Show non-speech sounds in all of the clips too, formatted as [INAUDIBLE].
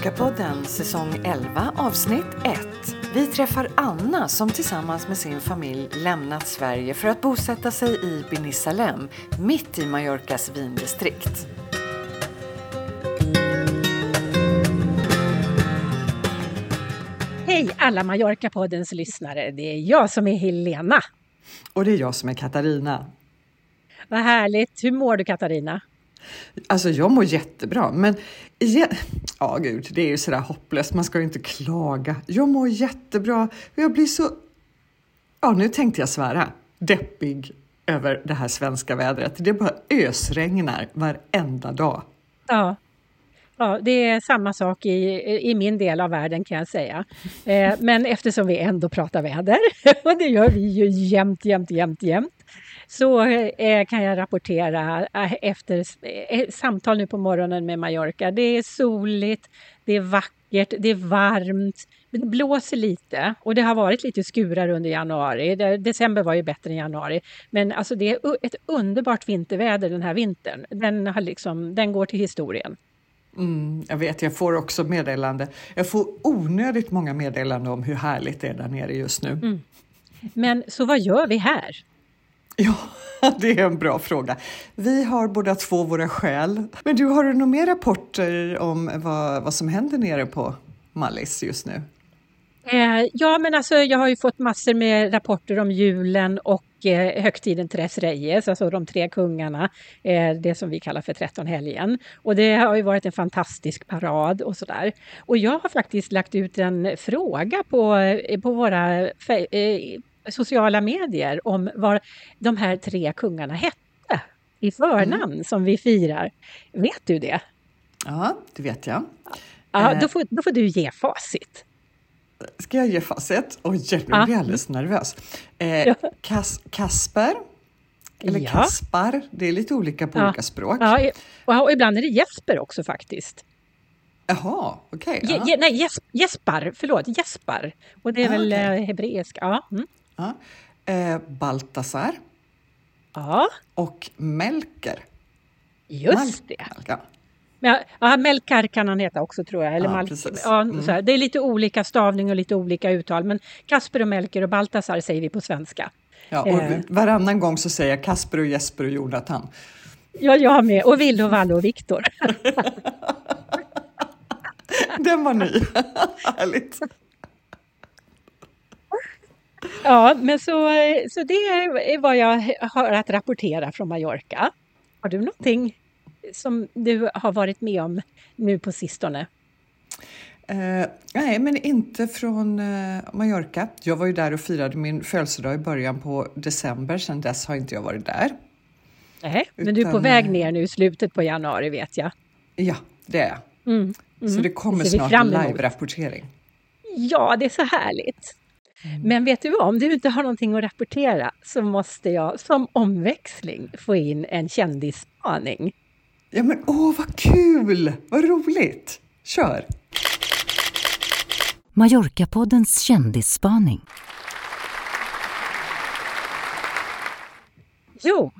Mallorca-podden säsong 11 avsnitt 1. Vi träffar Anna som tillsammans med sin familj lämnat Sverige för att bosätta sig i Binisalem, mitt i Mallorcas vindistrikt. Hej alla Mallorca-poddens lyssnare, det är jag som är Helena. Och det är jag som är Katarina. Vad härligt, hur mår du Katarina? Alltså jag mår jättebra, men ja gud, det är ju sådär hopplöst, man ska ju inte klaga. Jag mår jättebra och jag blir så, ja nu tänkte jag svära, deppig över det här svenska vädret. Det bara ösregnar varenda dag. Ja, Ja, det är samma sak i, i min del av världen kan jag säga. Eh, men eftersom vi ändå pratar väder, [LAUGHS] och det gör vi ju jämt, jämt, jämt, jämt, så eh, kan jag rapportera eh, efter eh, samtal nu på morgonen med Mallorca. Det är soligt, det är vackert, det är varmt, det blåser lite och det har varit lite skurar under januari. December var ju bättre än januari. Men alltså det är ett underbart vinterväder den här vintern. Den, har liksom, den går till historien. Mm, jag vet, jag får också meddelande. Jag får onödigt många meddelanden om hur härligt det är där nere just nu. Mm. Men så vad gör vi här? [LAUGHS] Ja, det är en bra fråga. Vi har båda två våra skäl. Men du, har du några mer rapporter om vad, vad som händer nere på Mallis just nu? Eh, ja, men alltså jag har ju fått massor med rapporter om julen och eh, högtiden Tres Reyes, alltså de tre kungarna, eh, det som vi kallar för trettonhelgen. Och det har ju varit en fantastisk parad och sådär. Och jag har faktiskt lagt ut en fråga på, eh, på våra eh, sociala medier om vad de här tre kungarna hette i förnamn mm. som vi firar. Vet du det? Ja, det vet jag. Ja, då, får, då får du ge facit. Ska jag ge facit? Oj, jag blir ja. alldeles nervös. Eh, Kas Kasper, eller ja. Kaspar, det är lite olika på ja. olika språk. Ja, och ibland är det Jesper också faktiskt. Jaha, okej. Okay, ja. Je, nej, jes, Jespar, förlåt, Jespar. Och det är ah, väl okay. Eh, hebreiska. Ja. Mm. Ja. Eh, Baltasar. Ja. Och Melker. Just Mal det. Ja. Ja, ja, Melkar kan han heta också tror jag. Eller ja, ja, mm. Det är lite olika stavning och lite olika uttal. Men Kasper och Melker och Baltasar säger vi på svenska. Ja, och eh. Varannan gång så säger jag Kasper och Jesper och Jonathan. Ja, jag med. Och Ville och Valle och Viktor. [LAUGHS] Den var ny. [LAUGHS] Härligt. Ja, men så, så det är vad jag har att rapportera från Mallorca. Har du någonting som du har varit med om nu på sistone? Uh, nej, men inte från uh, Mallorca. Jag var ju där och firade min födelsedag i början på december. Sedan dess har inte jag varit där. Nej, Utan, men du är på väg eh, ner nu i slutet på januari vet jag. Ja, det är jag. Mm, mm. Så det kommer snart en live-rapportering. Ja, det är så härligt. Mm. Men vet du vad, om du inte har någonting att rapportera så måste jag som omväxling få in en kändisspaning. Ja men åh vad kul! Vad roligt! Kör! Mallorca-poddens kändisspaning. Jo,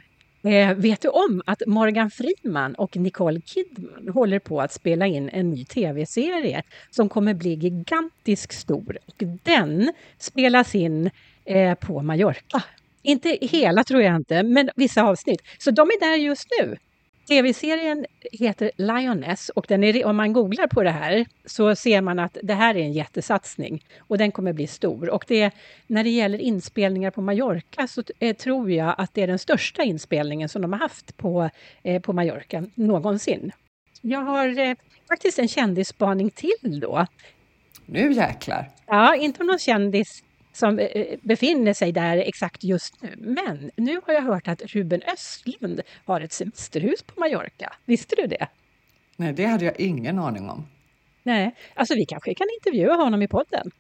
eh, vet du om att Morgan Freeman och Nicole Kidman håller på att spela in en ny tv-serie som kommer bli gigantiskt stor och den spelas in eh, på Mallorca. Inte hela tror jag inte, men vissa avsnitt. Så de är där just nu. Tv-serien heter Lioness och den är, om man googlar på det här så ser man att det här är en jättesatsning och den kommer bli stor. Och det, när det gäller inspelningar på Mallorca så eh, tror jag att det är den största inspelningen som de har haft på, eh, på Mallorca någonsin. Jag har eh, faktiskt en kändisspaning till då. Nu jäklar! Ja, inte om någon kändis som eh, befinner sig där exakt just nu. Men nu har jag hört att Ruben Östlund har ett semesterhus på Mallorca. Visste du det? Nej, det hade jag ingen aning om. Nej, alltså vi kanske kan intervjua honom i podden.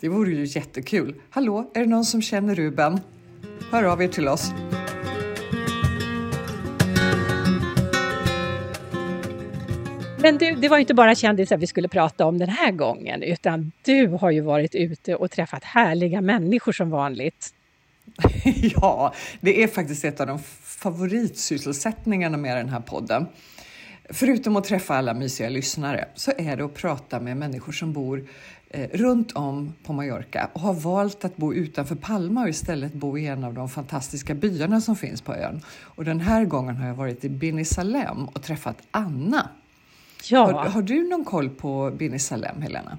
Det vore ju jättekul. Hallå, är det någon som känner Ruben? Hör av er till oss. Men du, det var inte bara kändisar vi skulle prata om den här gången, utan du har ju varit ute och träffat härliga människor som vanligt. [LAUGHS] ja, det är faktiskt ett av de favoritsysselsättningarna med den här podden. förutom att träffa alla mysiga lyssnare, så är det att prata med människor som bor eh, runt om på Mallorca och har valt att bo utanför Palma och istället bo i en av de fantastiska byarna som finns på ön. Och den här gången har jag varit i Binisalem och träffat Anna. Ja. Har, har du någon koll på Binisalem, Helena?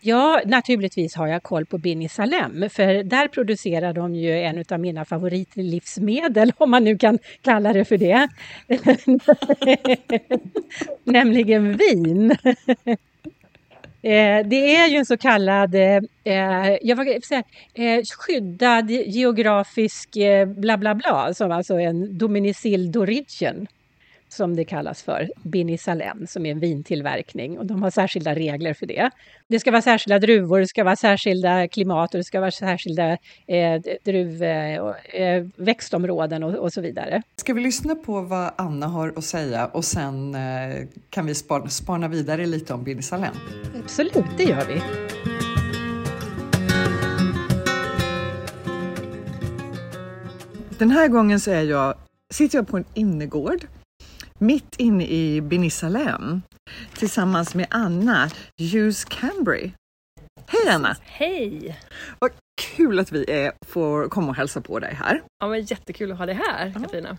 Ja, naturligtvis har jag koll på Bini Salem, för där producerar de ju en av mina favoritlivsmedel, om man nu kan kalla det för det. [LAUGHS] Nämligen vin. [LAUGHS] Eh, det är ju en så kallad eh, jag vill säga, eh, skyddad geografisk eh, bla bla bla, som alltså en domicil d'origine som det kallas för, Bini Salem, som är en vintillverkning. Och de har särskilda regler för det. Det ska vara särskilda druvor, det ska vara särskilda klimat och det ska vara särskilda eh, druv, eh, växtområden och, och, så vidare. Ska vi lyssna på vad Anna har att säga och sen eh, kan vi spana, spana vidare lite om Bini Salem? Absolut, det gör vi. Den här gången så är jag, sitter jag på en innergård mitt inne i Binisalem tillsammans med Anna Hughes Cambry. Hej Anna! Hej! Vad kul att vi är, får komma och hälsa på dig här. Ja, men jättekul att ha dig här Katarina.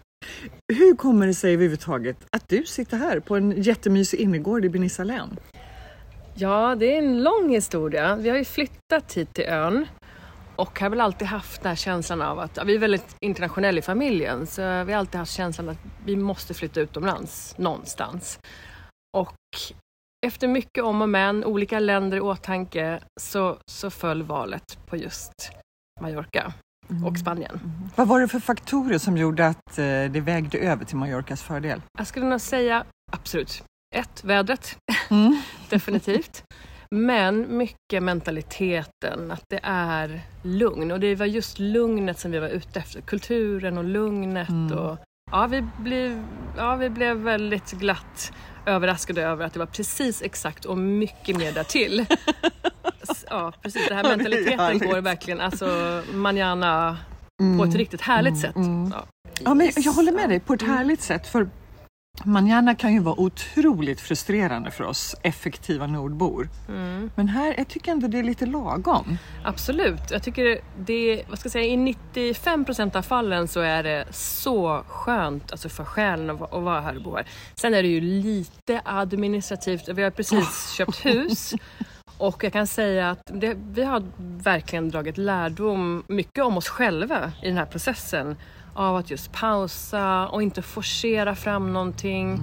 Hur kommer det sig överhuvudtaget att du sitter här på en jättemysig innergård i Binisalem? Ja, det är en lång historia. Vi har ju flyttat hit till ön och har väl alltid haft den här känslan av att, ja, vi är väldigt internationella i familjen, så vi har alltid haft känslan att vi måste flytta utomlands någonstans. Och efter mycket om och men, olika länder i åtanke, så, så föll valet på just Mallorca Mm. och Spanien. Vad var det för faktorer som gjorde att eh, det vägde över till Mallorcas fördel? Jag skulle nog säga absolut ett, vädret. Mm. [LAUGHS] Definitivt. Men mycket mentaliteten, att det är lugn. Och det var just lugnet som vi var ute efter. Kulturen och lugnet. Mm. Och, ja, vi blev, ja, vi blev väldigt glatt överraskade över att det var precis exakt och mycket mer därtill. [LAUGHS] Ja, precis. Den här mentaliteten går verkligen, alltså manana på ett riktigt härligt sätt. mm. Ja. Ja, men jag håller med dig på ett härligt sätt. För manana kan ju vara otroligt frustrerande för oss effektiva nordbor. Mm. Men här jag tycker ändå det är lite lagom. Absolut. Jag tycker det, vad ska jag säga, i 95 procent av fallen så är det så skönt alltså för själen att, att vara här och bo här. Sen är det ju lite administrativt. Vi har precis [LAUGHS] köpt hus och jag kan säga att det, vi har verkligen dragit lärdom mycket om oss själva i den här processen av att just pausa och inte forcera fram någonting.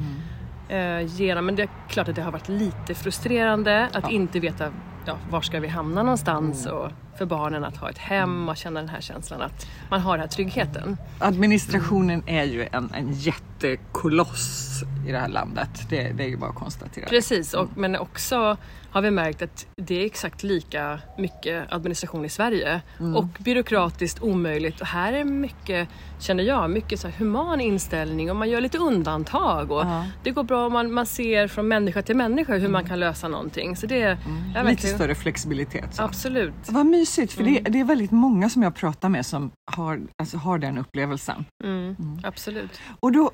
Eh, genom, men det är klart att det har varit lite frustrerande att inte veta ja, var ska vi hamna någonstans och för barnen att ha ett hem och känna den här känslan att man har den här tryggheten. Administrationen är ju en, en jättekoloss i det här landet. Det, det är ju bara att konstatera. Precis, och, men också har vi märkt att det är exakt lika mycket administration i Sverige och byråkratiskt omöjligt. Och här är mycket, känner jag, mycket så human inställning och man gör lite undantag och Ja. det går bra om man, man ser från människa till människa hur man kan lösa någonting. Så det är Lite större flexibilitet. Så. absolut. Vad mysigt, för det, det är väldigt många som jag pratar med som har, alltså, har den upplevelsen. Mm, Absolut. Och då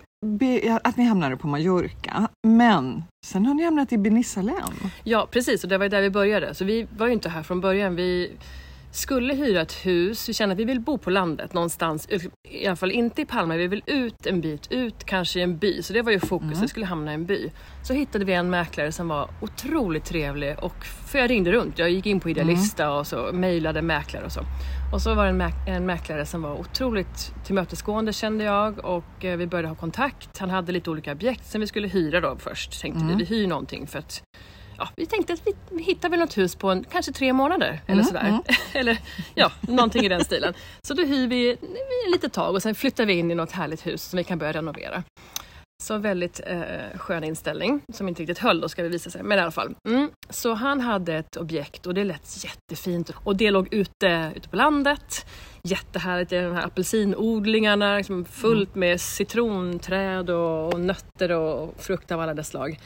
att ni hamnade på Mallorca, men sen har ni hamnat i Benisalem. Ja precis, och det var där vi började. Så vi var ju inte här från början. Vi skulle hyra ett hus. Vi kände att vi vill bo på landet någonstans. I alla fall inte i Palma. Vi vill ut en bit, ut kanske i en by. Så det var ju fokus. Vi skulle hamna i en by. Så hittade vi en mäklare som var otroligt trevlig. Och för jag ringde runt. Jag gick in på Idealista och så mejlade mäklare och så. Och så var det en, mäk- en mäklare som var otroligt tillmötesgående kände jag och eh, vi började ha kontakt. Han hade lite olika objekt som vi skulle hyra då först tänkte vi. Vi hyr någonting för att ja, vi tänkte att vi, vi hittar väl något hus på en, kanske tre månader eller sådär. [LAUGHS] eller ja, någonting i den stilen. Så då hyr vi, vi litet tag och sen flyttar vi in i något härligt hus som vi kan börja renovera. Så väldigt eh, skön inställning som inte riktigt höll då ska det visa sig. Men i alla fall. Mm. Så han hade ett objekt och det lät jättefint. Och det låg ute, ute på landet. Jättehärligt, är de här apelsinodlingarna, liksom fullt med citronträd och, och nötter och frukt av alla dess slag.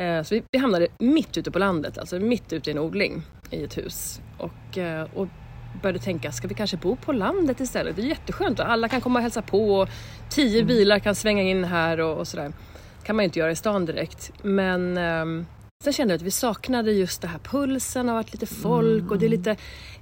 Eh, så vi, vi hamnade mitt ute på landet, alltså mitt ute i en odling i ett hus. Och, eh, och började tänka, ska vi kanske bo på landet istället? Det är jätteskönt och alla kan komma och hälsa på och tio bilar kan svänga in här och, och sådär. kan man ju inte göra i stan direkt. Men ehm, sen kände jag att vi saknade just det här pulsen av att lite folk och det är lite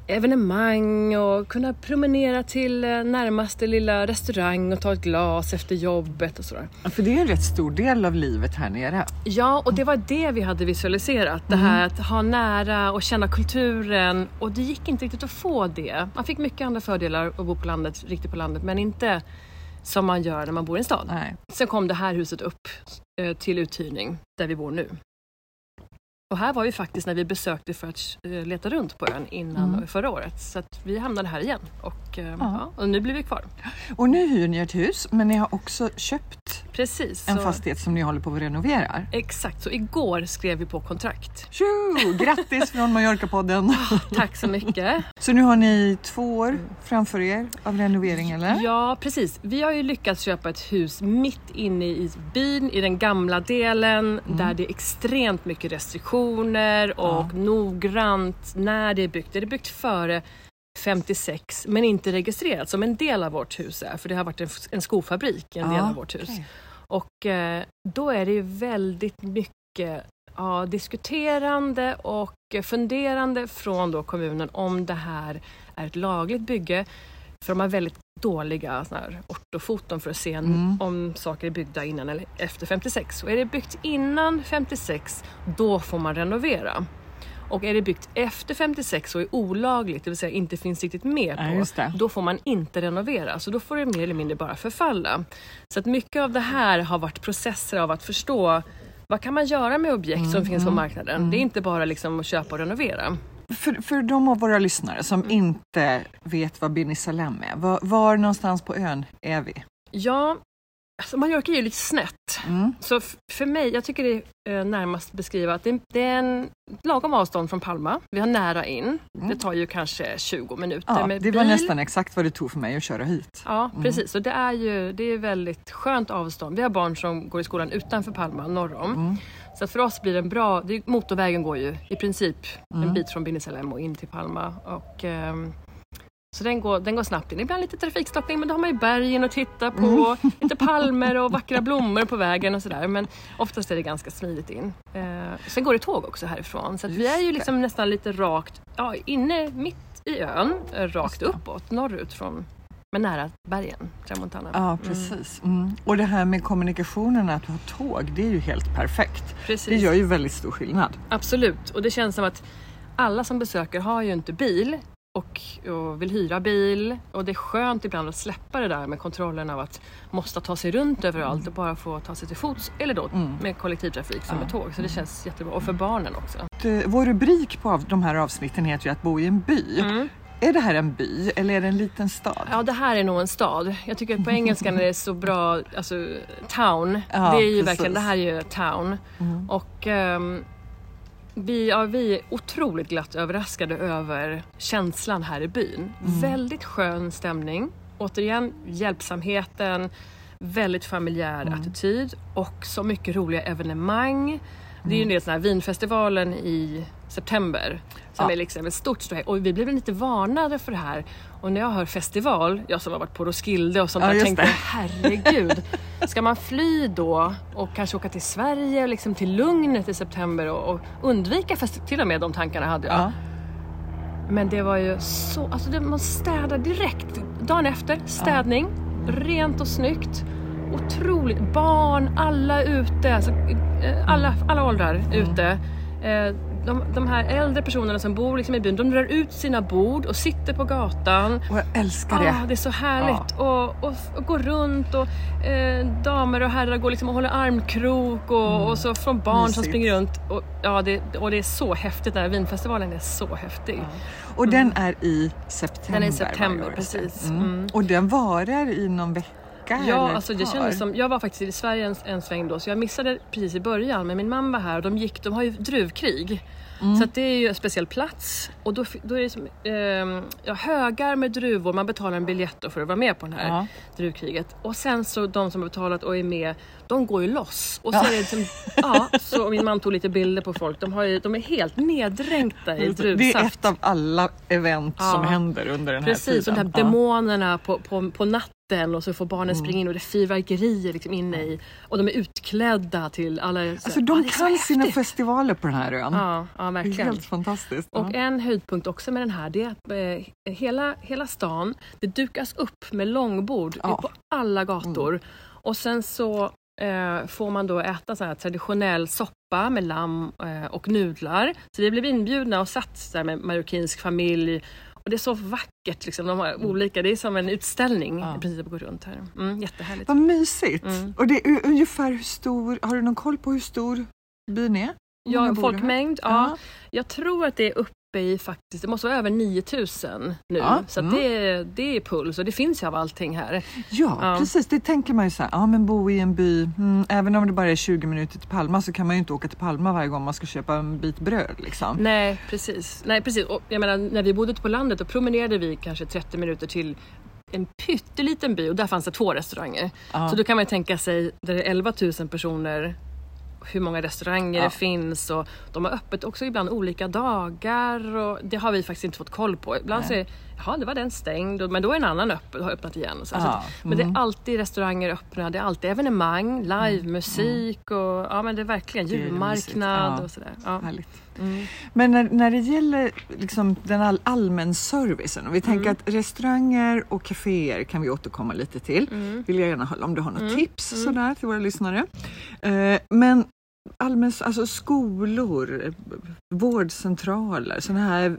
evenemang och kunna promenera till eh, närmaste lilla restaurang och ta ett glas efter jobbet och sådär. Ja, För det är en rätt stor del av livet här nere. Ja, och det var det vi hade visualiserat. Det här att ha nära och känna kulturen. Och det gick inte riktigt att få det. Man fick mycket andra fördelar att bo på landet, riktigt på landet, men inte som man gör när man bor i en stad. Nej. Sen kom det här huset upp eh, till uthyrning där vi bor nu. Och här var vi faktiskt när vi besökte för att eh, leta runt på ön innan Mm. förra året. Så att vi hamnade här igen och, eh, Ja. ja, och nu blir vi kvar. Och nu hyr ni ett hus, men ni har också köpt Precis. en så- fastighet som ni håller på att renovera. Exakt, så igår skrev vi på kontrakt. Tjo! Grattis från Mallorca-podden! [LAUGHS] Tack så mycket. Så nu har ni två år framför er av renovering eller? Ja, precis. Vi har ju lyckats köpa ett hus mitt inne i byn, i den gamla delen, där det är extremt mycket restriktioner och noggrant när det är byggt. Det är byggt före 56 men inte registrerat som en del av vårt hus är, för det har varit en, en skofabrik, en del Ja, av vårt hus. okej. Och eh, då är det ju väldigt mycket ja, diskuterande och funderande från då kommunen om det här är ett lagligt bygge. För de har väldigt dåliga såna här ortofoton för att se Mm. om saker är byggda innan eller efter 56. Och är det byggt innan 56, då får man renovera. Och är det byggt efter 56 och är olagligt, det vill säga inte finns riktigt med Ja, på, det. då får man inte renovera. Så då får det mer eller mindre bara förfalla. Så att mycket av det här har varit processer av att förstå vad kan man göra med objekt som finns på marknaden? Det är inte bara liksom att köpa och renovera. För, för de av våra lyssnare som inte vet vad Bini Salem är, var, var någonstans på ön är vi? Ja, alltså Mallorca är ju lite snett. Mm. Så för mig, jag tycker det är eh, närmast beskriva att det, det är en lagom avstånd från Palma. Vi har nära in. Det tar ju kanske 20 minuter Ja, med det var bil. nästan exakt vad det tog för mig att köra hit. Ja, precis. Och det är ju det är väldigt skönt avstånd. Vi har barn som går i skolan utanför Palma, norr om. Mm. Så att för oss blir det en bra... Det, motorvägen går ju i princip en bit från Binisalem och in till Palma. Och, ehm, så den går, den går snabbt in. Ibland lite trafikstockning men då har man ju bergen att titta på, lite palmer och vackra blommor på vägen och sådär. Men oftast är det ganska smidigt in. Eh, sen går det tåg också härifrån. Så vi är ju liksom nästan lite rakt, ja inne mitt i ön, eh, rakt uppåt, norrut från, men nära bergen, Tramontana. Ja, precis. Mm. Och det här med kommunikationen, att ha tåg, det är ju helt perfekt. Precis. Det gör ju väldigt stor skillnad. Absolut, och det känns som att alla som besöker har ju inte bil och, och vill hyra bil och det är skönt ibland att släppa det där med kontrollen av att måste ta sig runt överallt och bara få ta sig till fots eller då med kollektivtrafik som med tåg. Så det känns jättebra och för barnen också. Vår rubrik på de här avsnitten heter ju att bo i en by. Mm. Är det här en by eller är det en liten stad? Ja, det här är nog en stad. Jag tycker att på engelskan är det så bra, alltså town. Ja, det är ju precis. verkligen, det här är ju town. Och ehm, vi, ja, vi är otroligt glatt överraskade över känslan här i byn. Väldigt skön stämning. Återigen, hjälpsamheten, väldigt familjär attityd och så mycket roliga evenemang. Det är ju en del sådana här vinfestivalen i september som Ja. är liksom ett stort ståhej. Och vi blev lite varnade för det här. Och när jag hör festival, jag som har varit på Roskilde och sånt Ja, där, tänkte det. herregud. Ska man fly då och kanske åka till Sverige, liksom till Lugnet i september och, och undvika festival? Till och med de tankarna hade jag. Ja. Men det var ju så, alltså det, man städar direkt. Dagen efter, städning, rent och snyggt. Otroligt, barn, alla ute, alltså, eh, alla, alla åldrar ute. Eh, De, de här äldre personerna som bor liksom i byn, de drar ut sina bord och sitter på gatan. Och jag älskar Ah, det. det är så härligt. Och, och, och gå runt och eh, damer och herrar går liksom och håller armkrok och, och så från barn som Mysigt. springer runt. Och, ja, det, och det är så häftigt. Den här vinfestivalen är så häftig. Och den är i september Den är i september, precis. Mm. Mm. Och den varar i någon vecka Ja, eller alltså par. kändes som, jag var faktiskt i Sverige en, en sväng då så jag missade precis i början men min mamma var här och de gick, de har ju druvkrig. Mm. Så det är ju en speciell plats och då, då är det som, ehm, ja, högar med druvor, man betalar en biljett för att vara med på det här Ja. druvkriget. Och sen så de som har betalat och är med, de går ju loss. Och så är det liksom, ja, så min man tog lite bilder på folk, de, har ju, de är helt neddränkta i Det är druvsaft. ett av alla event som Ja. händer under den här Precis, och de tiden. här demonerna på, på, på natten vatten och så får barnen springa in och det är fyrverkerier liksom inne i och de är utklädda till alla... Alltså de kan sina festivaler på den här ön. Ja, ja det är verkligen. helt fantastiskt. Och ja. en höjdpunkt också med den här det är att eh, hela, hela stan det dukas upp med långbord Ja. på alla gator. Och sen så eh, får man då äta så här traditionell soppa med lamm eh, och nudlar. Så vi blev inbjudna och satt så här med marockinsk familj. Och det är så vackert, liksom, de har olika, det är som en utställning Ja. i princip att gå runt här. Mm, jättehärligt. Vad mysigt! Mm. Och det är ungefär hur stor, har du någon koll på hur stor byn är? Ja, folkmängd, ja. Jag tror att det är uppe i faktiskt, det måste vara över 9000 nu. Ja, Så mm. det, det är puls och det finns ju av allting här. Ja, Ja. precis. Det tänker man ju så här, ja men bo i en by, mm, även om det bara är 20 minuter till Palma så kan man ju inte åka till Palma varje gång man ska köpa en bit bröd liksom. Nej precis. Nej, precis. Och jag menar, när vi bodde ute på landet då promenerade vi kanske 30 minuter till en pytteliten by och där fanns det två restauranger. Ja. Så då kan man ju tänka sig, där det är 11 000 personer, hur många restauranger Ja. det finns och de har öppet också ibland olika dagar och det har vi faktiskt inte fått koll på. Ibland så är jaha det var den stängd men då är en annan öppen, har öppnat igen. Och så. Ja, Så att, Men det mm. är alltid restauranger öppna, det är alltid evenemang, livemusik och ja men det är verkligen julmarknad ja. och sådär. Ja. Härligt. Mm. Men när, när det gäller liksom den all, allmän servicen, och vi tänker Mm. att restauranger och kaféer kan vi återkomma lite till. Mm. Vill jag gärna höra om du har något Mm. tips Mm. sådär till våra lyssnare. Eh, men allmän, alltså skolor, vårdcentraler, sådana här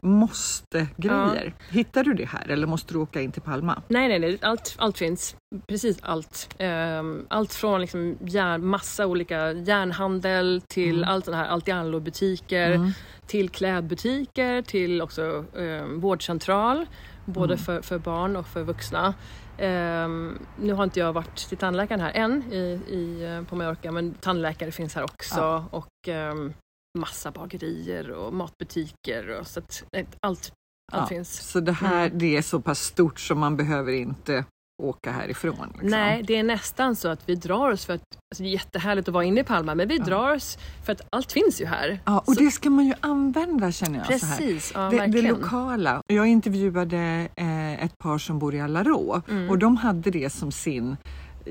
måste-grejer. Hittar du det här eller måste du åka in till Palma? Nej, nej, nej. Allt, allt finns. Precis allt. Ehm, allt från liksom järn, massa olika järnhandel till Mm. allt sånt här allt i allo-butiker, Mm. till klädbutiker, till också um, vårdcentral. Både Mm. för, för barn och för vuxna. Ehm, nu har inte jag varit till tandläkaren här än i, i, eh, på Mallorca men tandläkare finns här också. Ja. Och ehm, massa bagerier och matbutiker. Och så att, eh, allt, allt Ja, finns. Så det här Mm. det är så pass stort som man behöver inte åka härifrån? Liksom. Nej, det är nästan så att vi drar oss för att, alltså det är jättehärligt att vara inne i Palma, men vi Ja. drar oss för att allt finns ju här. Ja, och Så- det ska man ju använda känner jag. Så här. Precis, ja, Det, det verkligen. lokala. Jag intervjuade eh, ett par som bor i Alarå Mm. och de hade det som sin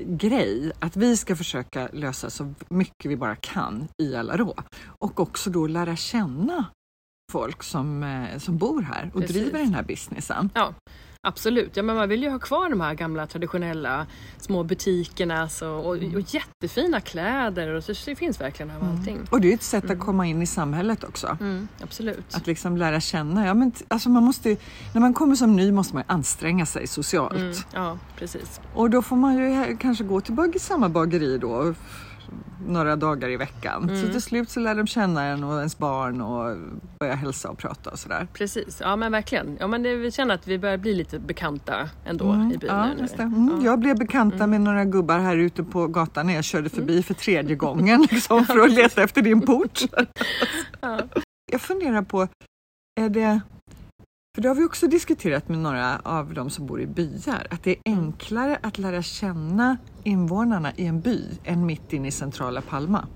grej att vi ska försöka lösa så mycket vi bara kan i Alarå och också då lära känna folk som, eh, som bor här och Precis. driver den här businessen. Absolut, ja, men man vill ju ha kvar de här gamla traditionella små butikerna så, och, Mm. och jättefina kläder och så, det finns verkligen av allting. Och det är ett sätt att Mm. komma in i samhället också. Mm, absolut. Att liksom lära känna. Ja, men alltså man måste, när man kommer som ny måste man anstränga sig socialt. Mm, ja, precis. Och då får man ju kanske gå till bag- samma bageri då några dagar i veckan. Mm. Så till slut så lär de känna en och ens barn och börja hälsa och prata och sådär. Precis, ja men verkligen. Ja, men det, vi känner att vi börjar bli lite bekanta ändå Mm, i byn ja, nu. Mm, Ja. Jag blev bekanta med några gubbar här ute på gatan när jag körde förbi för tredje gången [LAUGHS] liksom, för att leta efter din port. [LAUGHS] Ja. Jag funderar på, är det för det har vi också diskuterat med några av de som bor i byar, att det är Mm. enklare att lära känna invånarna i en by än mitt inne i centrala Palma.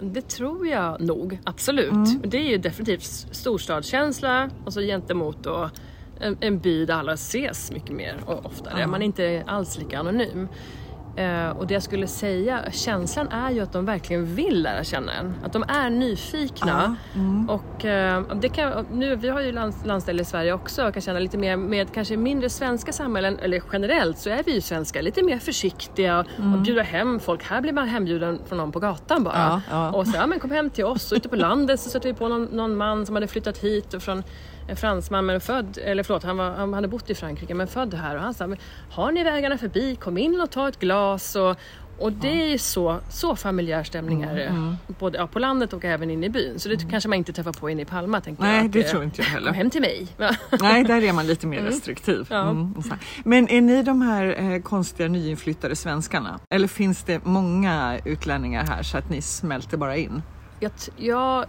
Det tror jag nog, absolut. Mm. Det är ju definitivt storstadskänsla och så gentemot då en, en by där alla ses mycket mer och oftare. Ja. Man är inte alls lika anonym. Eh, och det jag skulle säga, känslan är ju att de verkligen vill lära känna en. Att de är nyfikna. Ja, mm. Och eh, det kan, nu, vi har ju lands, landställe i Sverige också och kan känna lite mer med kanske mindre svenska samhällen, eller generellt så är vi ju svenskar lite mer försiktiga och bjuder hem folk. Här blir man hembjuden från någon på gatan bara. Ja, ja. Och så, ja men kom hem till oss. Och ute på landet så stötte vi på någon, någon man som hade flyttat hit och från en fransman men född, eller förlåt, han, var, han hade bott i Frankrike men född här och han sa, "Men har ni vägarna förbi, kom in och ta ett glas och och det är så, så familjär stämning är det, både ja, på landet och även inne i byn. Så det kanske man inte träffar på inne i Palma. Tänker jag, Nej, att det tror inte jag Kom heller. hem till mig. [LAUGHS] Nej, där är man lite mer restriktiv. Ja. Mm. Men är ni de här eh, konstiga nyinflyttade svenskarna? Eller finns det många utlänningar här så att ni smälter bara in? Jag, jag,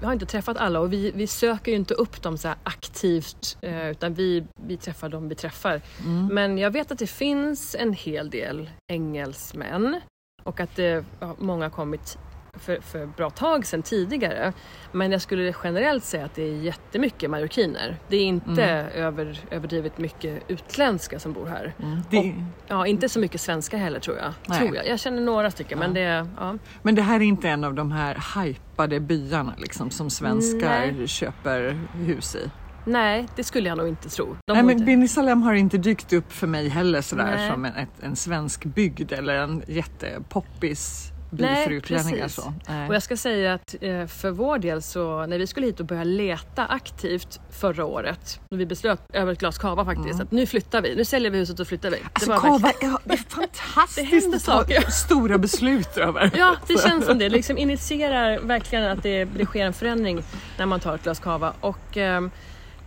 jag har inte träffat alla och vi, vi söker ju inte upp dem så aktivt eh, utan vi, vi träffar dem vi träffar. Mm. Men jag vet att det finns en hel del engelsmän och att det, ja, många har kommit för, för bra tag sedan tidigare. Men jag skulle generellt säga att det är jättemycket marokiner. Det är inte över, överdrivet mycket utländska som bor här. Det, Ja, inte så mycket svenska heller tror jag. Nej. Tror jag. jag känner några stycken men det, ja. men det här är inte en av de här hypade byarna liksom, som svenskar Nej. köper hus i. Nej, det skulle jag nog inte tro. De Nej, men Salem har inte dykt upp för mig heller sådär Nej. som en, ett, en svensk bygd eller en jättepoppis precis. Så. Nej. Och jag ska säga att eh, för vår del så när vi skulle hit och börja leta aktivt förra året, när vi beslöt över ett glas kava faktiskt, att nu flyttar vi, nu säljer vi huset och flyttar vi. Det Alltså var kava verkligen- är, fantastiskt [LAUGHS] Det att ta stora beslut över. Ja, det känns som det. Det liksom initierar verkligen att det, det sker en förändring när man tar ett glas kava. Och, ehm,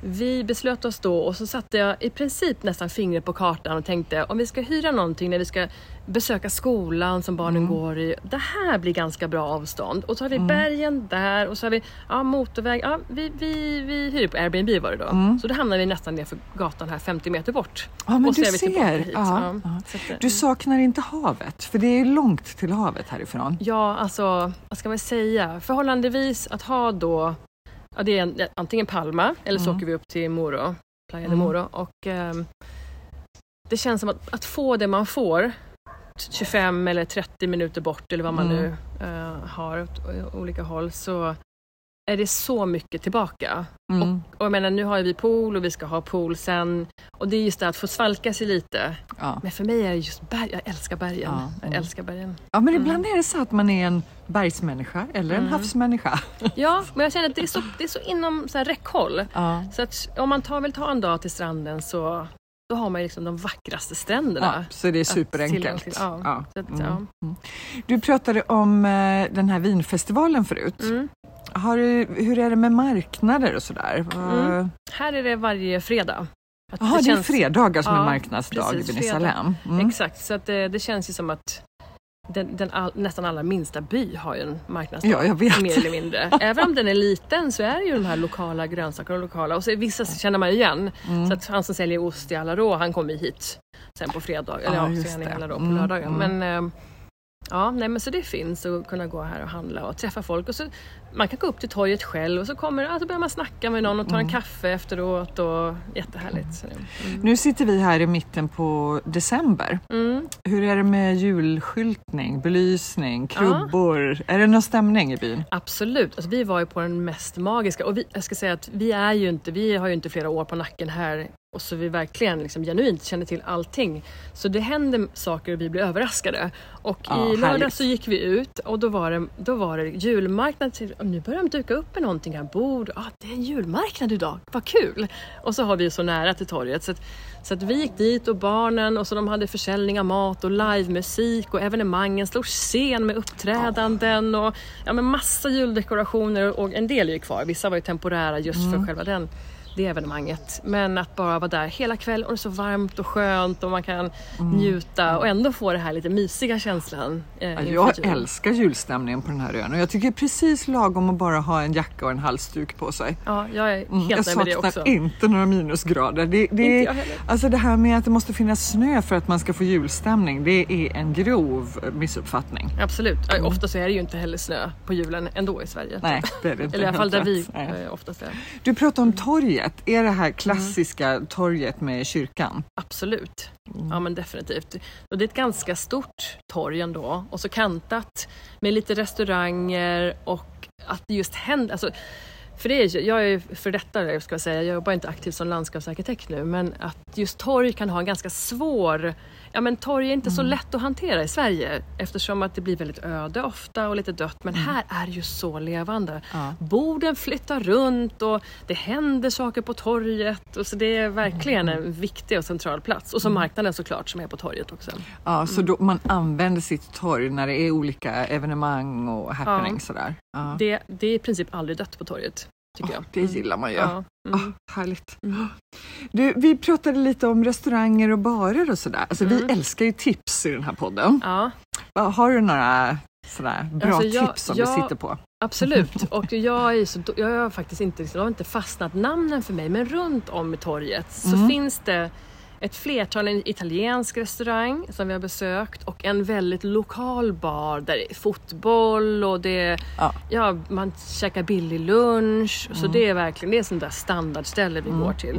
vi beslöt oss då och så satte jag i princip nästan fingret på kartan och tänkte om vi ska hyra någonting när vi ska besöka skolan som barnen går i. Det här blir ganska bra avstånd. Och så har vi bergen där och så har vi ja, motorväg. Ja, vi, vi, vi hyr på Airbnb var det då. Så då hamnar vi nästan ner för gatan här 50 meter bort. Ja, men och du ser. Ja, ja. Att, Du saknar inte havet, för det är långt till havet härifrån. Ja, alltså vad ska man säga? Förhållandevis att ha då, ja, det är en, antingen Palma eller så Mm. åker vi upp till Moro, Playa de Mm. Moro. Och ehm, det känns som att, att få det man får 25 eller 30 minuter bort eller vad man Mm. nu eh, har åt olika håll så är det så mycket tillbaka. Mm. Och jag menar nu har vi pool och vi ska ha pool sen och det är just det att få svalka sig lite. Ja. Men för mig är det just berg, jag älskar bergen. Ja, Jag mm. älskar bergen. ja, men ibland är det så att man är en bergsmänniska eller en Mm. havsmänniska. Ja, men jag känner att det är så, det är så inom så här räckhåll. Ja. Så att om man tar, vill ta en dag till stranden så då har man ju liksom de vackraste stränderna. Ja, så det är superenkelt. till, ja. Ja. Så Mm. ja. Du pratade om eh, den här vinfestivalen förut. Mm. Har du, hur är det med marknader och sådär? Mm. Här är det varje fredag. Jaha, det, är känns- fredagar som är marknadsdag precis, i. Salem. Mm. Exakt, så att det, det känns ju som att den, den all, nästan allra minsta by har ju en marknadsdag. Ja, jag vet. Mer eller mindre. [LAUGHS] Även om den är liten så är det ju de här lokala grönsakerna och lokala. Och så vissa känner man igen. Mm. Så att han som säljer ost i Alarå, han kommer ju hit sen på fredag. Eller Ja, ja, så är han i. Alarå på lördagen. mm. Men, eh, ja, nej, men så det finns att kunna gå här och handla och träffa folk. Och så, man kan gå upp till torget själv och så, kommer, ja, så börjar man snacka med någon och tar en kaffe efteråt. Och, jättehärligt. Mm. Nu sitter vi här i mitten på december. Mm. Hur är det med julskyltning, belysning, krubbor? Är det någon stämning i byn? Absolut, alltså, vi var ju på den mest magiska och vi, jag ska säga att vi är ju inte, vi har ju inte flera år på nacken här och så vi verkligen liksom genuint känner till allting. Så det händer saker och vi blir överraskade. Och Ja, i lördag härligt. så gick vi ut och då var det, då var det julmarknad. Till, nu börjar de duka upp med någonting här, bord. Ah, det är en julmarknad idag, vad kul! Och så har vi så nära till torget. Så att, så att vi gick dit och barnen och så de hade försäljning av mat och livemusik och evenemangen slog scen med uppträdanden och ja, men massa juldekorationer och en del är ju kvar. Vissa var ju temporära just för själva den, det evenemanget. Men att bara vara där hela kvällen och det är så varmt och skönt och man kan njuta och ändå få det här lite mysiga känslan. Eh, Jag julen. älskar julstämningen på den här ön och jag tycker precis lagom att bara ha en jacka och en halsduk på sig. Ja, jag är Mm, helt jag nöjd med det saknar också. inte några minusgrader. Det, det, Inte jag heller. alltså det här med att det måste finnas snö för att man ska få julstämning, det är en grov missuppfattning. Absolut. Ja, Ofta så är det ju inte heller snö på julen ändå i Sverige. Nej, det är det inte. Eller i alla fall där vi eh, oftast är. Du pratar om torget. Är det här klassiska torget med kyrkan? Absolut. Mm. Ja men definitivt. Och det är ett ganska stort torg ändå och så kantat med lite restauranger och att det just händer. Alltså, för det är, jag är ju för detta ska jag säga, jag jobbar inte aktivt som landskapsarkitekt nu, men att just torg kan ha en ganska svår Ja men torg är inte så lätt att hantera i Sverige eftersom att det blir väldigt öde ofta och lite dött. Men här är det ju så levande. Ja. Borden flyttar runt och det händer saker på torget. Och så det är verkligen en viktig och central plats. Och så marknaden såklart som är på torget också. Ja, så Mm. då man använder sitt torg när det är olika evenemang och happenings sådär. Ja. Det, det är i princip aldrig dött på torget. Tycker jag. Det gillar man ju. Ja. Mm. härligt. Du, vi pratade lite om restauranger och barer och sådär. Alltså, Vi Mm. älskar ju tips i den här podden. ja, Har du några sådär bra Alltså, jag- tips som jag- du sitter på? absolut. [LAUGHS] Och jag, är så, jag har faktiskt inte, har inte fastnat namnen för mig, men runt om i torget så Mm. finns det ett flertal, en italiensk restaurang som vi har besökt och en väldigt lokal bar där det är fotboll och det Ja. ja. man käkar billig lunch. Så det är verkligen det är sånt där standardställe vi går till.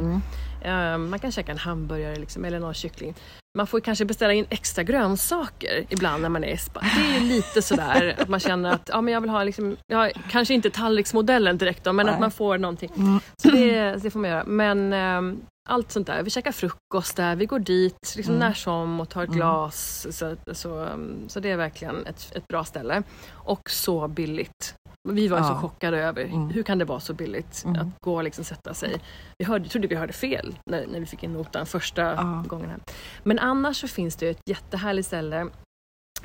Eh, man kan käka en hamburgare liksom, eller någon kyckling. Man får kanske beställa in extra grönsaker ibland när man är i spa. Det är ju lite sådär [LAUGHS] att man känner att ja, men jag vill ha, liksom, ja, kanske inte tallriksmodellen direkt då, men Nej. att man får någonting. Så det, det får man göra. Men ehm, allt sånt där. Vi käkar frukost där, vi går dit liksom när som och tar ett glas. Så, så, um, så det är verkligen ett, ett bra ställe. Och så billigt. Vi var ju så Ja. chockade över Mm. hur kan det vara så billigt Mm. att gå och liksom sätta sig. Vi hörde, trodde vi hörde fel när, när vi fick in notan första Ja. gången. Här. Men annars så finns det ett jättehärligt ställe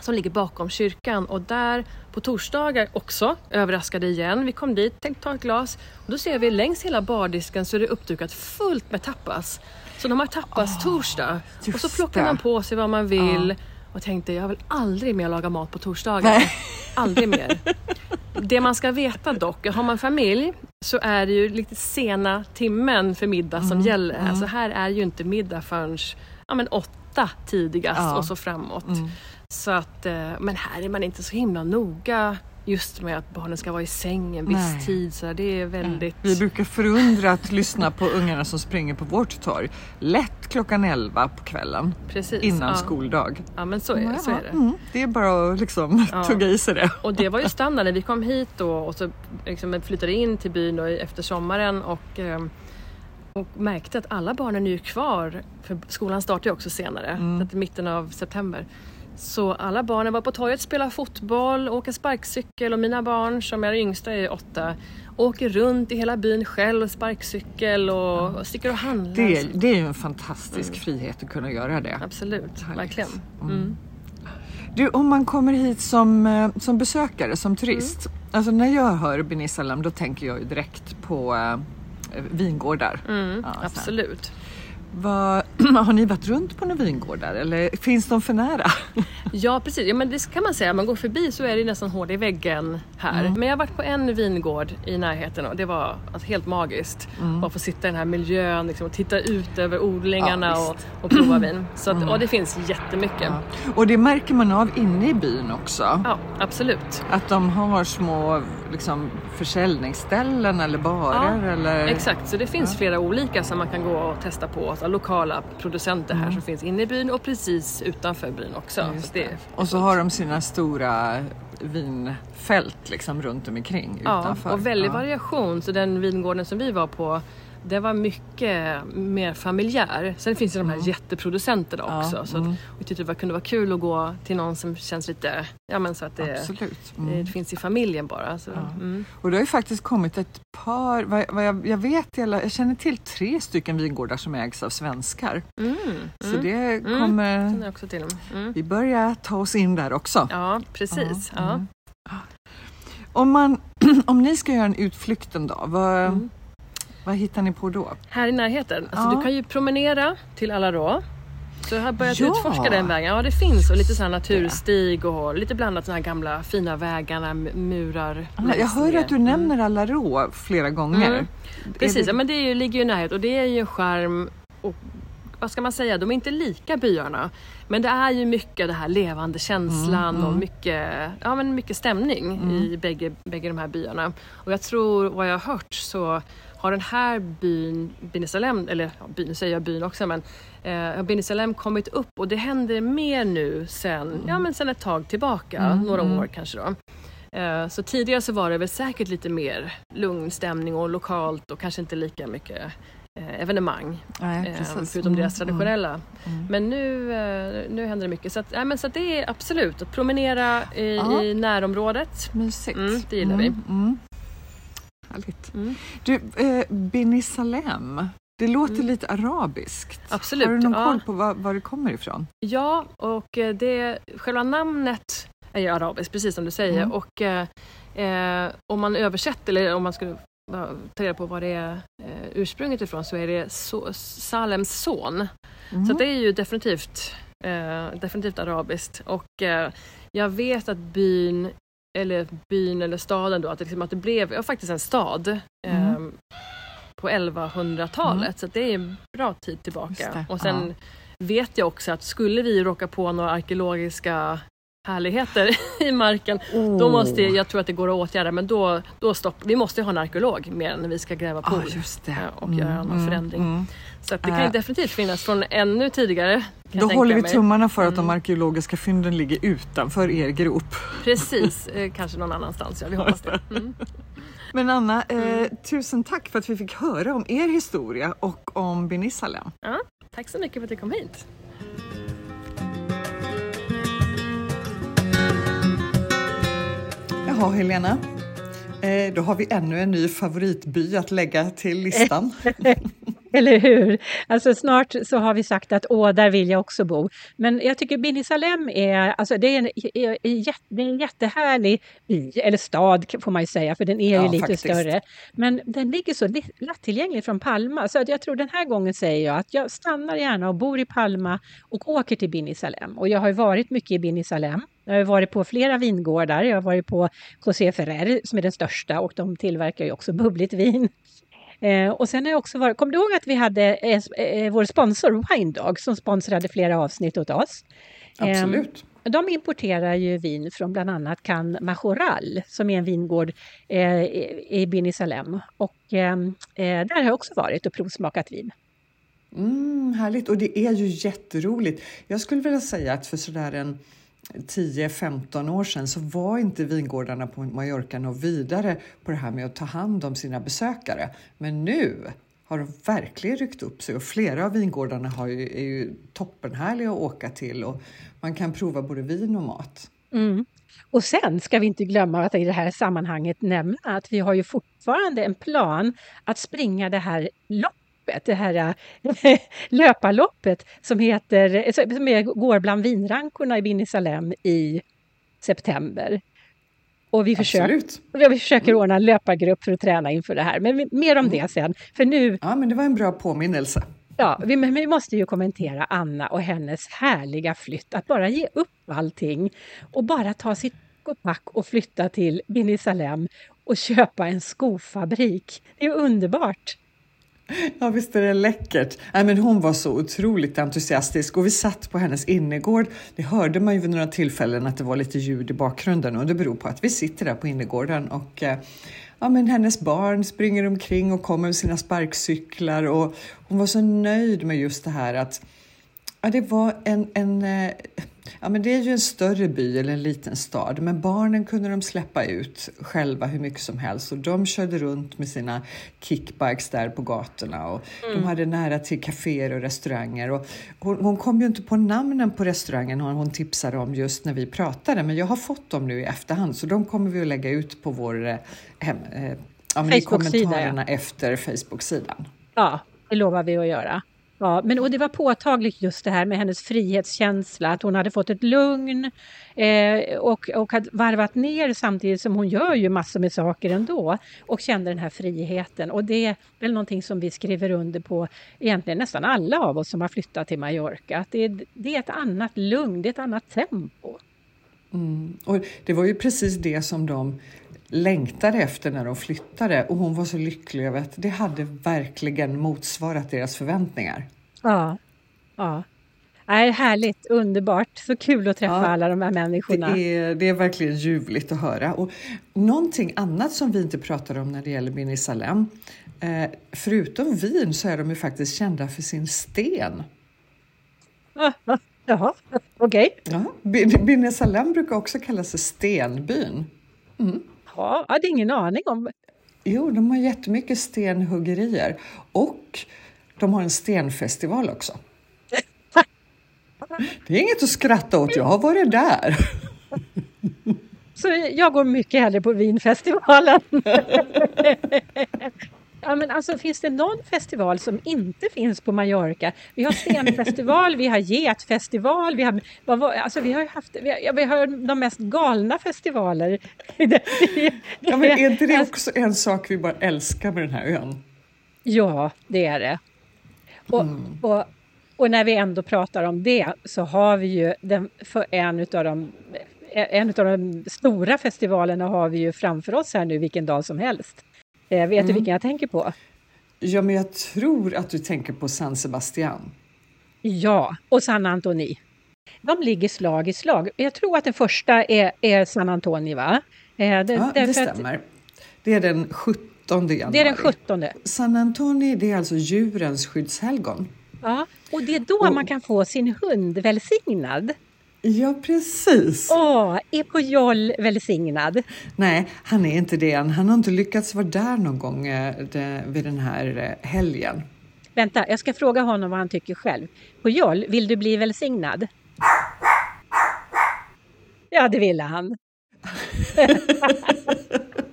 som ligger bakom kyrkan och där på torsdagar också, överraskade igen. Vi kom dit, tänkte ta ett glas och då ser vi längs hela bardisken så är det uppdukat fullt med tapas. Så de har tapas torsdag och så plockar man på sig vad man vill och tänkte jag vill aldrig mer laga mat på torsdagar. Nej. Aldrig mer. [LAUGHS] Det man ska veta dock, har man familj så är det ju lite sena timmen för middag Mm, som gäller. Alltså här är ju inte middag förrän ja, men åtta tidigast Ja. och så framåt. Mm. Så att, eh, men här är man inte så himla noga just med att barnen ska vara i säng en viss Nej. tid. Så det är väldigt... Vi brukar förundrat lyssna på ungarna som springer på vårt torg. Lätt klockan 11 på kvällen Precis, innan ja. skoldag. Ja men så är, så är det. Mm, det är bara att liksom Ja. [LAUGHS] tugga i sig det. Och det var ju standard när vi kom hit då och så liksom flyttade in till byn efter sommaren och, eh, och märkte att alla barnen är ju kvar, för skolan startar ju också senare, Mm. att mitten av september. Så alla barnen var på torget, spelade fotboll, åker sparkcykel och mina barn som är yngsta är åtta åker runt i hela byn själv och sparkcykel och, och sticker och handlar. Det, det är ju en fantastisk frihet att kunna göra det. Absolut, Härligt. verkligen. Mm. Mm. Du, om man kommer hit som, eh, som besökare, som turist. Alltså när jag hör Benisalem då tänker jag ju direkt på eh, vingårdar. Mm, Ja, absolut. Vad, [CLEARS THROAT] har ni varit runt på några vingårdar eller finns de för nära? [LAUGHS] Ja precis, ja, men det kan man säga. Man går förbi så är det nästan hål i väggen här. Mm. Men jag har varit på en vingård i närheten och det var alltså, helt magiskt. Mm. Bara få sitta i den här miljön liksom, och titta ut över odlingarna Ja, och. Mm. och prova vin. Så att, och det finns jättemycket. Ja. Och det märker man av inne i byn också. absolut. Att de har små liksom, försäljningsställen eller barer Ja, eller... Exakt, så det finns flera olika som man kan gå och testa på. Alltså, lokala producenter här som finns inne i byn och precis utanför byn också. Mm. Så det. Och så har de sina stora vinfält liksom runt omkring Ja, utanför. och väldig Ja. variation. Så den vingården som vi var på, det var mycket mer familjär. Sen finns det de här jätteproducenterna Ja, också. Så att, mm. vi tyckte det kunde vara kul att gå till någon som känns lite, ja men så att det, Absolut. det Mm. finns i familjen bara. Så, Ja. mm. Och det har ju faktiskt kommit ett par, vad, vad jag, jag vet, jag, känner till tre stycken vingårdar som ägs av svenskar. Mm. Så Mm. det känner kommer, också till. Mm. vi börjar ta oss in där också. Ja, precis. Ja, Ja. mm. Om, man, [CLEARS THROAT] om ni ska göra en utflykt en dag, vad, Mm. Vad hittar ni på då? Här i närheten. Alltså, Ja. Du kan ju promenera till Alarå. Så jag har börjat Ja. utforska den vägen. Ja, det finns. Och lite så här naturstig och lite blandat de här gamla fina vägarna, murar. Jag längs hör att du nämner Alarå flera gånger. Mm. Precis, det- ja, men det ju, ligger ju i närhet och det är ju en charm. Och, vad ska man säga, de är inte lika byarna. Men det är ju mycket det här levande känslan Mm, och mm. mycket, ja, men mycket stämning i bägge, bägge de här byarna. Och jag tror, vad jag har hört, så har den här byn, Binisalem, eller ja, byn, säger jag byn också, men eh, har Binisalem kommit upp och det händer mer nu sen, ja, men sen ett tag tillbaka, Mm, några mm. år kanske då. Eh, Så tidigare så var det väl säkert lite mer lugn stämning och lokalt och kanske inte lika mycket eh, evenemang. Nej, eh. Förutom Mm, deras traditionella. mm. Men nu, nu händer det mycket. Så, att, ja, men så det är absolut att promenera i, i närområdet. Mysigt. Mm, det gillar vi. Härligt. Mm. Du, eh, Salem, det låter Mm. lite arabiskt. Absolut, Har du någon ja. koll på var, var det kommer ifrån? Ja, och eh, det, själva namnet är ju arabiskt, precis som du säger. Mm. Och eh, eh, om man översätter, eller om man skulle ta reda på vad det är eh, ursprunget ifrån, så är det so Salems son. Mm. Så det är ju definitivt, eh, definitivt arabiskt. Och jag vet att byn, eller byn eller staden då, att det, liksom, att det blev ja, faktiskt en stad. Eh, Mm. på 1100-talet Mm. så det är en bra tid tillbaka. Och sen vet jag också att skulle vi råka på några arkeologiska härligheter [LAUGHS] i marken då Oh. måste jag tror att det går att åtgärda men då, då stopp, vi måste ju ha en arkeolog med när vi ska gräva Ah, pool det. eh, och göra någon förändring. mm. Så det kan Äh. ju definitivt finnas från ännu tidigare. Då håller vi mig. tummarna för att de arkeologiska fynden ligger utanför er grop. Precis, [LAUGHS] eh, kanske någon annanstans. Ja, vi hoppas det. Mm. Men Anna, eh, tusen tack för att vi fick höra om er historia och om Benisalem. Ja, tack så mycket för att du kom hit. Jaha Helena, eh, då har vi ännu en ny favoritby att lägga till listan. [LAUGHS] [LAUGHS] Eller hur? Alltså snart så har vi sagt att åh, där vill jag också bo. Men jag tycker Bini Salem är, alltså det är en, är, är, jätte- det är en jättehärlig by, eller stad får man ju säga, för den är ju Ja, lite faktiskt. större. Men den ligger så li- lättillgängligt från Palma, så att jag tror den här gången säger jag att jag stannar gärna och bor i Palma och åker till Bini Salem. Och jag har ju varit mycket i Bini Salem. Jag har varit på flera vingårdar. Jag har varit på José Ferrer som är den största och de tillverkar ju också bubbligt vin. Eh, och sen har jag också varit, kommer du ihåg att vi hade eh, vår sponsor Wine Dog som sponsrade flera avsnitt åt oss? Absolut. Eh, de importerar ju vin från bland annat Can Majoral som är en vingård eh, i Bini Salem. Och eh, eh, där har jag också varit och provsmakat vin. Mm, härligt och det är ju jätteroligt. Jag skulle vilja säga att för sådär en 10-15 år sedan så var inte vingårdarna på Mallorca något vidare på det här med att ta hand om sina besökare. Men nu har de verkligen ryckt upp sig och flera av vingårdarna har ju, är ju toppenhärliga att åka till och man kan prova både vin och mat. Mm. Och sen ska vi inte glömma att i det här sammanhanget nämna att vi har ju fortfarande en plan att springa det här loppet, det här äh, [LAUGHS] löparloppet som heter, som är, går bland vinrankorna i Bini Salem i september. Och vi försöker, vi försöker ordna en löpargrupp för att träna inför det här, men mer om det sen. För nu, Ja, men det var en bra påminnelse. Ja, vi, men vi måste ju kommentera Anna och hennes härliga flytt. Att bara ge upp allting och bara ta sitt pack och flytta till Bini Salem och köpa en skofabrik. Det är underbart! Ja, visst är det läckert. Nej, men hon var så otroligt entusiastisk och vi satt på hennes innergård. Det hörde man ju vid några tillfällen att det var lite ljud i bakgrunden och det beror på att vi sitter där på innergården och eh, ja, men hennes barn springer omkring och kommer med sina sparkcyklar och hon var så nöjd med just det här att Ja, det var en, en eh, ja, men det är ju en större by eller en liten stad, men barnen kunde de släppa ut själva hur mycket som helst och de körde runt med sina kickbikes där på gatorna och de hade nära till kaféer och restauranger. Och hon, hon kom ju inte på namnen på restaurangen hon, hon tipsade om just när vi pratade, men jag har fått dem nu i efterhand så de kommer vi att lägga ut på vår eh, hem, eh, ja, i kommentarerna efter Facebook-sidan. Ja, det lovar vi att göra. Ja, men och det var påtagligt just det här med hennes frihetskänsla, att hon hade fått ett lugn eh, och, och hade varvat ner samtidigt som hon gör ju massor med saker ändå och kände den här friheten. Och det är väl någonting som vi skriver under på egentligen nästan alla av oss som har flyttat till Mallorca. Att det, är, det är ett annat lugn, det är ett annat tempo. Mm. Och det var ju precis det som de längtade efter när de flyttade och hon var så lycklig över att det hade verkligen motsvarat deras förväntningar. Ja, ja. Nej, härligt, underbart, så kul att träffa Ja, alla de här människorna. Det är, det är verkligen ljuvligt att höra. Och någonting annat som vi inte pratar om när det gäller Bini Salem, eh, förutom vin så är de ju faktiskt kända för sin sten. Jaha, okej. Ja, Bin- Bini Salem brukar också kallas för stenbyn. Ja, jag hade ingen aning om. Jo, de har jättemycket stenhuggerier och de har en stenfestival också. [LAUGHS] Det är inget att skratta åt, jag har varit där. Så jag går mycket hellre på vinfestivalen. [LAUGHS] Ja, men alltså, finns det någon festival som inte finns på Mallorca? Vi har stenfestival, vi har getfestival, vi har, vad var, alltså, vi har haft vi har, ja, vi har de mest galna festivaler. [LAUGHS] Ja, men är inte det också en sak vi bara älskar med den här ön? Ja, det är det. Och, och, och när vi ändå pratar om det så har vi ju den, för en av de en av de stora festivalerna har vi ju framför oss här nu vilken dag som helst. Eh, vet du vilken jag tänker på? Ja, men jag tror att du tänker på San Sebastian. Ja, och San Antoni. De ligger slag i slag. Jag tror att den första är, är San Antoni, va? Eh, det, ja, det stämmer. Att, det är den 17 januari. Det är den 17. San Antoni, det är alltså djurens skyddshelgon. Ja, och det är då och, man kan få sin hund välsignad. Ja, precis. Åh, är Pujol välsignad? Nej, han är inte det än. Han har inte lyckats vara där någon gång eh, vid den här eh, helgen. Vänta, jag ska fråga honom vad han tycker själv. Pujol, vill du bli välsignad? Ja, det ville han. [LAUGHS] [LAUGHS]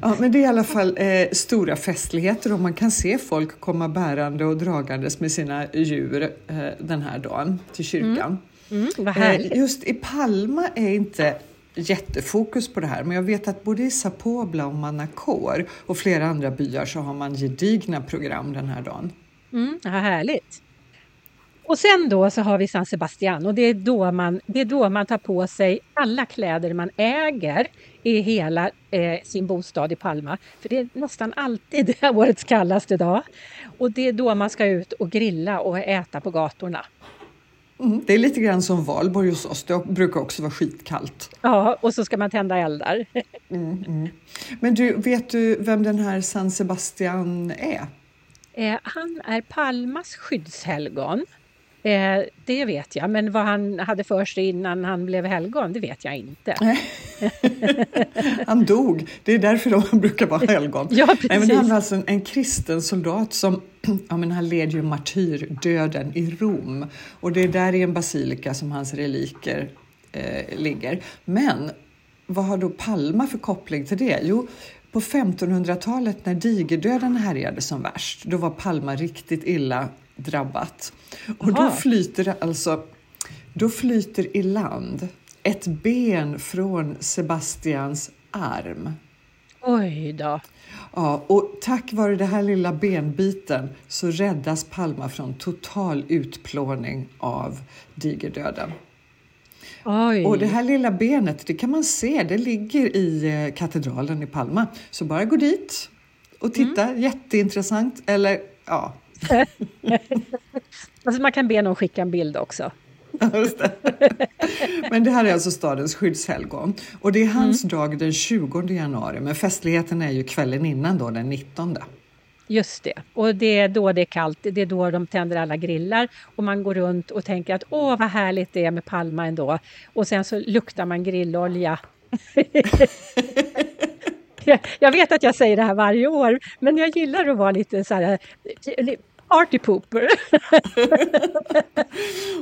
Ja, men det är i alla fall eh, stora festligheter och man kan se folk komma bärande och dragandes med sina djur eh, den här dagen till kyrkan. Mm. Mm, eh, just i Palma är inte jättefokus på det här, men jag vet att både i Sapobla och Manacor och flera andra byar så har man gedigna program den här dagen. Mm, vad härligt! Och sen då så har vi San Sebastian och det är, då man, det är då man tar på sig alla kläder man äger i hela eh, sin bostad i Palma. För det är nästan alltid [LAUGHS] årets kallaste dag. Och det är då man ska ut och grilla och äta på gatorna. Mm, det är lite grann som valborg hos oss, det brukar också vara skitkallt. Ja, och så ska man tända eldar. [LAUGHS] Mm, mm. Men du, vet du vem den här San Sebastian är? Eh, han är Palmas skyddshelgon. Eh, det vet jag, men vad han hade för sig innan han blev helgon, det vet jag inte. [LAUGHS] han dog, det är därför de [LAUGHS] brukar vara helgon. ja, precis. Nej, men han var alltså en, en kristen soldat som [CLEARS THROAT] ja, men han led ju martyrdöden i Rom och det är där i en basilika som hans reliker eh, ligger. Men vad har då Palma för koppling till det? Jo, på 1500-talet när digerdöden härjade som värst, då var Palma riktigt illa drabbat. Och då flyter alltså, då flyter i land ett ben från Sebastians arm. Oj då. Ja, och tack vare den här lilla benbiten så räddas Palma från total utplåning av digerdöden. Oj. Och det här lilla benet, det kan man se, det ligger i eh, katedralen i Palma. Så bara gå dit och titta, mm. jätteintressant. Eller ja, [LAUGHS] alltså man kan be någon skicka en bild också. Det. Men det här är alltså stadens skyddshelgon och det är hans mm. dag den 20 januari men festligheten är ju kvällen innan då den 19. Just det, och det är då det är kallt, det är då de tänder alla grillar och man går runt och tänker att åh vad härligt det är med Palma ändå och sen så luktar man grillolja. [LAUGHS] [LAUGHS] jag vet att jag säger det här varje år, men jag gillar att vara lite så här Arty pooper.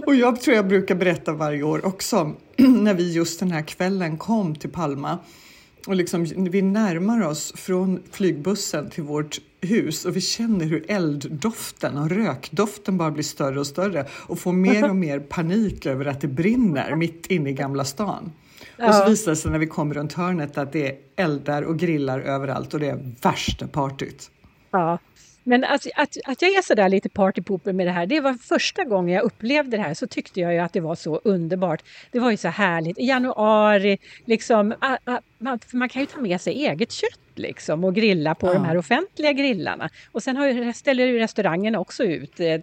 [LAUGHS] och jag tror jag brukar berätta varje år också [CLEARS THROAT] när vi just den här kvällen kom till Palma och liksom, vi närmar oss från flygbussen till vårt hus och vi känner hur elddoften och rökdoften bara blir större och större och får mer och mer panik över att det brinner mitt inne i Gamla stan. Ja. Och så visar det sig när vi kommer runt hörnet att det är eldar och grillar överallt och det är värsta partyt. Ja, men att, att, att jag är sådär lite partypooper med det här, det var första gången jag upplevde det här så tyckte jag ju att det var så underbart. Det var ju så härligt. I januari, liksom, a, a, man, man, kan ju ta med sig eget kött liksom och grilla på ja. de här offentliga grillarna. Och sen har, ställer ju restaurangen också ut eh,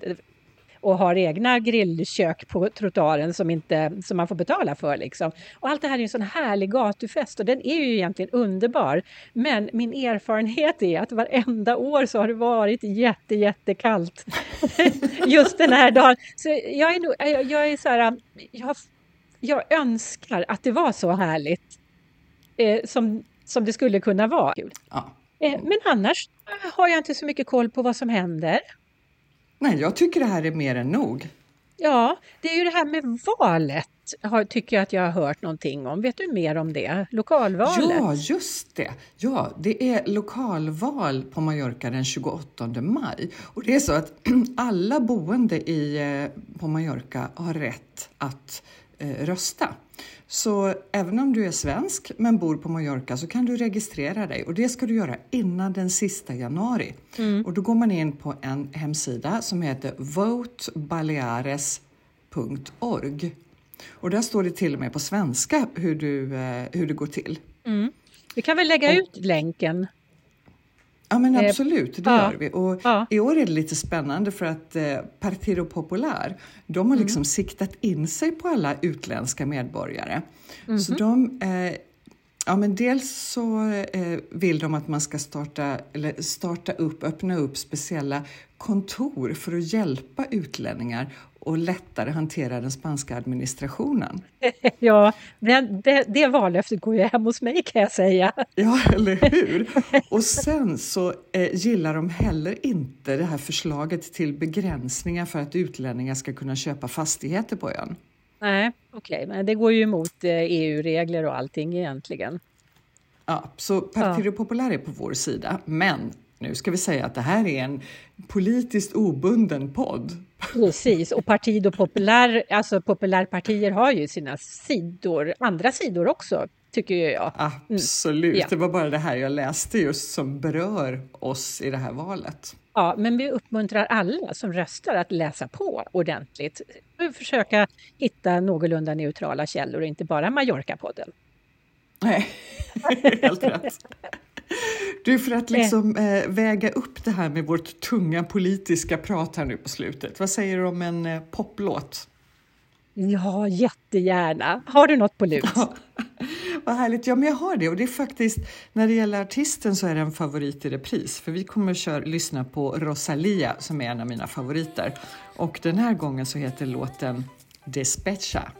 och har egna grillkök på trottoaren som, inte, som man får betala för. Liksom. Och allt det här är en sån härlig gatufest och den är ju egentligen underbar. Men min erfarenhet är att varenda år så har det varit jätte, jättekallt [LAUGHS] just den här dagen. Så jag är, nog, jag, jag är så här, jag, jag önskar att det var så härligt eh, som, som det skulle kunna vara. Ja. Eh, men annars har jag inte så mycket koll på vad som händer. Nej, jag tycker det här är mer än nog. Ja, det är ju det här med valet, har, tycker jag att jag har hört någonting om. Vet du mer om det? Lokalvalet? Ja, just det. Ja, det är lokalval på Mallorca den 28 maj. Och det är så att [CLEARS THROAT] alla boende i, eh, på Mallorca har rätt att eh, rösta. Så även om du är svensk men bor på Mallorca så kan du registrera dig och det ska du göra innan den sista januari. Mm. Och då går man in på en hemsida som heter votebaleares.org. Och där står det till och med på svenska hur, du, eh, hur det går till. Mm. Vi kan väl lägga och, ut länken? Ja men Eh, absolut, det ja, gör vi. Och ja. I år är det lite spännande för att eh, Partido Popular, de Mm. har liksom siktat in sig på alla utländska medborgare. Mhm. Så de, eh, ja men dels så eh, vill de att man ska starta, eller starta upp, öppna upp speciella kontor för att hjälpa utlänningar och lättare hantera den spanska administrationen. [LAUGHS] Ja, det, det, det vallöftet går ju hem hos mig kan jag säga. Ja, eller hur? Och sen så eh, gillar de heller inte det här förslaget till begränsningar för att utlänningar ska kunna köpa fastigheter på ön. Nej, okej, men det går ju emot eh, EU-regler och allting egentligen. Ja, så Partido Popular är på vår sida, men nu ska vi säga att det här är en politiskt obunden podd. Precis, och Partido Popular, alltså populärpartier har ju sina sidor, andra sidor också, tycker jag. Absolut, Mm. Ja. det var bara det här jag läste just som berör oss i det här valet. Ja, men vi uppmuntrar alla som röstar att läsa på ordentligt. Försöka hitta någorlunda neutrala källor och inte bara Mallorca-podden. Nej, [LAUGHS] helt rätt. Du, för att liksom eh, väga upp det här med vårt tunga politiska prat här nu på slutet. Vad säger du om en eh, poplåt? Ja, jättegärna. Har du något på lut? Vad härligt. Ja, men jag har det. Och det är faktiskt, när det gäller artisten så är det en favorit i repris. För vi kommer att köra, lyssna på Rosalia som är en av mina favoriter. Och den här gången så heter låten Despecha.